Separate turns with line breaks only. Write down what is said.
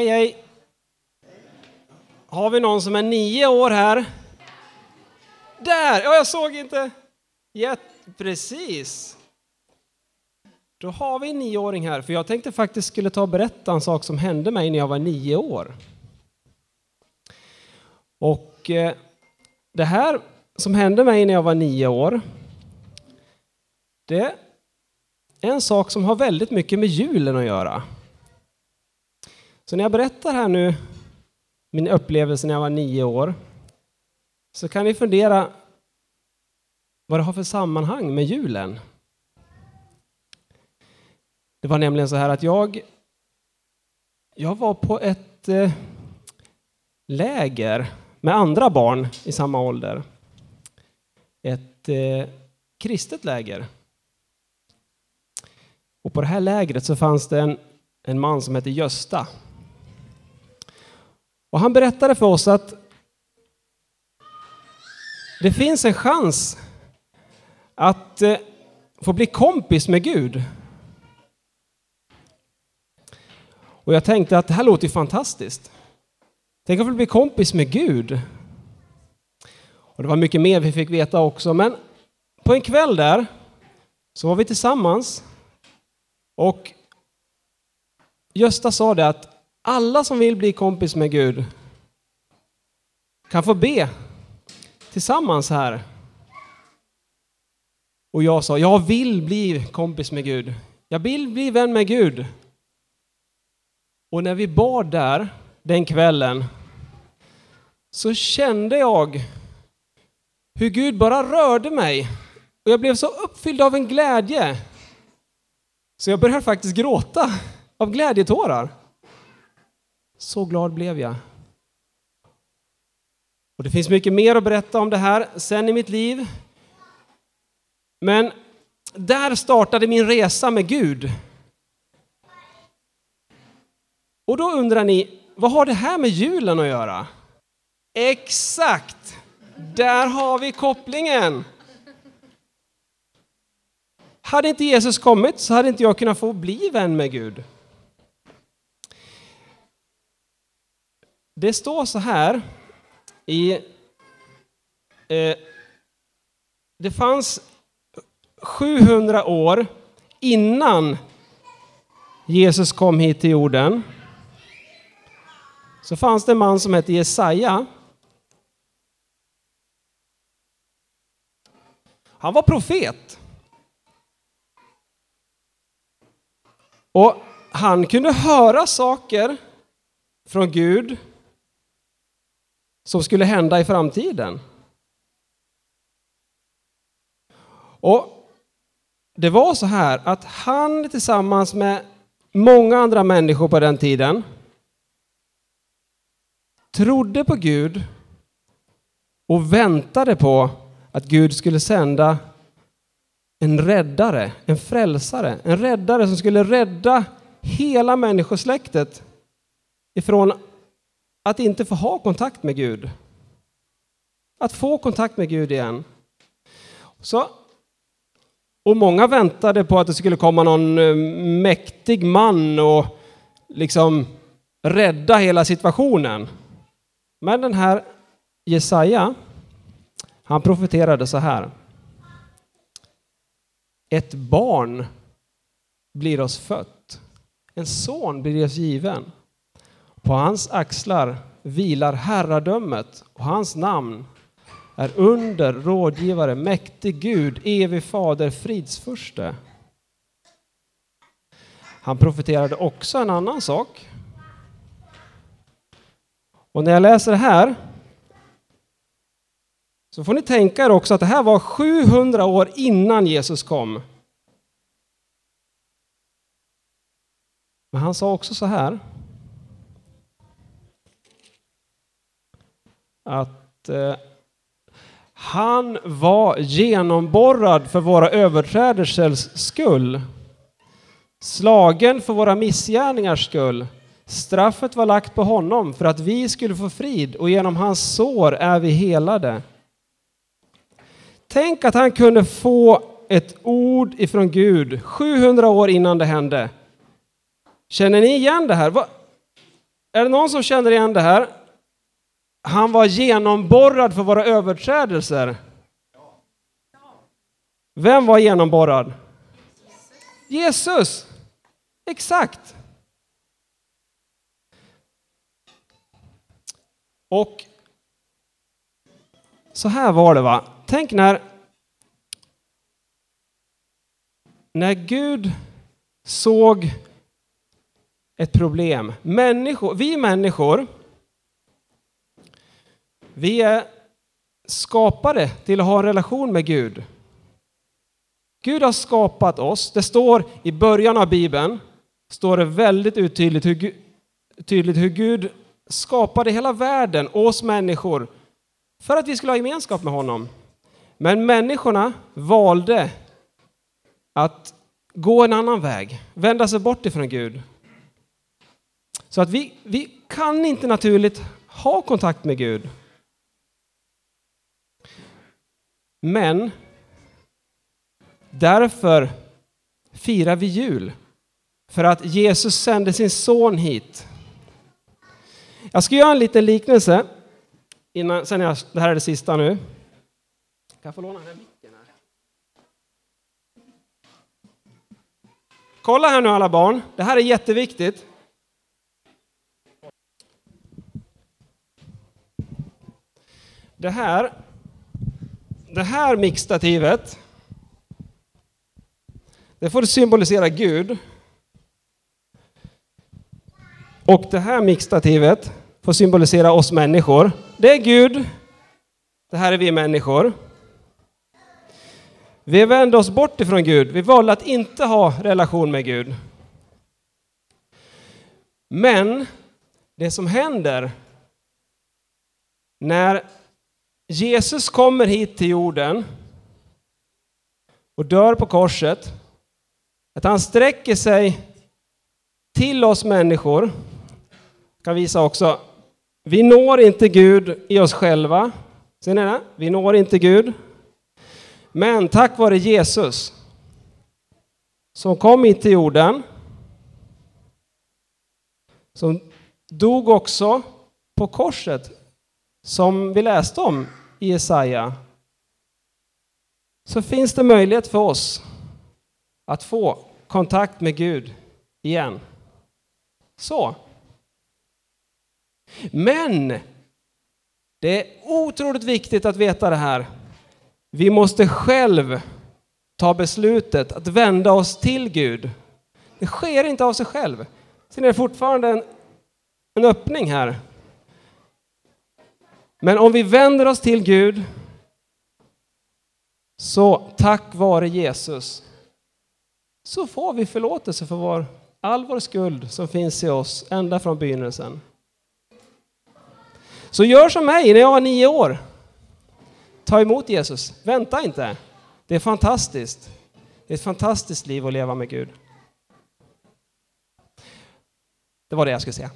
Hej, hej! Har vi någon som är nio år här? Där! Ja, jag såg inte. Jätte, precis. Då har vi en nioåring här, för jag tänkte faktiskt skulle ta och berätta en sak som hände mig när jag var nio år. Och eh, det här som hände mig när jag var nio år, det är en sak som har väldigt mycket med julen att göra. Så när jag berättar här nu min upplevelse när jag var nio år, så kan ni fundera vad det har för sammanhang med julen. Det var nämligen så här att jag, jag var på ett eh, läger med andra barn i samma ålder. Ett eh, kristet läger. Och på det här lägret så fanns det en, en man som hette Gösta. Och han berättade för oss att det finns en chans att eh, få bli kompis med Gud. Och jag tänkte att det här låter ju fantastiskt. Tänk att få bli kompis med Gud. Och det var mycket mer vi fick veta också, men på en kväll där så var vi tillsammans och Gösta sa det att alla som vill bli kompis med Gud kan få be tillsammans här. Och jag sa, jag vill bli kompis med Gud. Jag vill bli vän med Gud. Och när vi bad där den kvällen så kände jag hur Gud bara rörde mig. Och jag blev så uppfylld av en glädje. Så jag började faktiskt gråta av glädjetårar. Så glad blev jag. Och det finns mycket mer att berätta om det här sen i mitt liv. Men där startade min resa med Gud. Och då undrar ni, vad har det här med julen att göra? Exakt! Där har vi kopplingen. Hade inte Jesus kommit så hade inte jag kunnat få bli vän med Gud. Det står så här i... Eh, det fanns 700 år innan Jesus kom hit till jorden. Så fanns det en man som hette Jesaja. Han var profet. Och han kunde höra saker från Gud som skulle hända i framtiden. Och det var så här att han tillsammans med många andra människor på den tiden trodde på Gud och väntade på att Gud skulle sända en räddare, en frälsare, en räddare som skulle rädda hela människosläktet ifrån att inte få ha kontakt med Gud. Att få kontakt med Gud igen. Så, och många väntade på att det skulle komma någon eh, mäktig man och liksom rädda hela situationen. Men den här Jesaja, han profeterade så här. Ett barn blir oss fött. En son blir oss given. På hans axlar vilar herradömet och hans namn är under, rådgivare, mäktig Gud, evig fader, fridsfurste. Han profeterade också en annan sak. Och när jag läser det här så får ni tänka er också att det här var 700 år innan Jesus kom. Men han sa också så här. Att eh, han var genomborrad för våra överträdelsers skull. Slagen för våra missgärningars skull. Straffet var lagt på honom för att vi skulle få frid och genom hans sår är vi helade. Tänk att han kunde få ett ord ifrån Gud 700 år innan det hände. Känner ni igen det här? Är det någon som känner igen det här? Han var genomborrad för våra överträdelser. Vem var genomborrad? Jesus! Exakt! Och så här var det va. Tänk när när Gud såg ett problem. Människor, vi människor, vi är skapade till att ha en relation med Gud. Gud har skapat oss. Det står i början av Bibeln, står det väldigt uttydligt hur, tydligt hur Gud skapade hela världen, oss människor, för att vi skulle ha gemenskap med honom. Men människorna valde att gå en annan väg, vända sig bort ifrån Gud. Så att vi, vi kan inte naturligt ha kontakt med Gud. Men därför firar vi jul. För att Jesus sände sin son hit. Jag ska göra en liten liknelse. Innan, sen jag, det här är det sista nu. Kan jag få låna den här micken? Här? Kolla här nu alla barn. Det här är jätteviktigt. Det här, det här mixtativet, det får symbolisera Gud. Och det här mixtativet får symbolisera oss människor. Det är Gud. Det här är vi människor. Vi vände oss bort ifrån Gud. Vi valde att inte ha relation med Gud. Men det som händer när Jesus kommer hit till jorden och dör på korset, att han sträcker sig till oss människor. Jag kan visa också. Vi når inte Gud i oss själva. Ser ni det? Vi når inte Gud. Men tack vare Jesus som kom hit till jorden, som dog också på korset, som vi läste om i Jesaja, så finns det möjlighet för oss att få kontakt med Gud igen. Så. Men det är otroligt viktigt att veta det här. Vi måste själv ta beslutet att vända oss till Gud. Det sker inte av sig själv. Sen är det fortfarande en, en öppning här. Men om vi vänder oss till Gud så tack vare Jesus så får vi förlåtelse för vår, all vår skuld som finns i oss ända från begynnelsen. Så gör som mig när jag var nio år. Ta emot Jesus. Vänta inte. Det är fantastiskt. Det är ett fantastiskt liv att leva med Gud. Det var det jag skulle säga.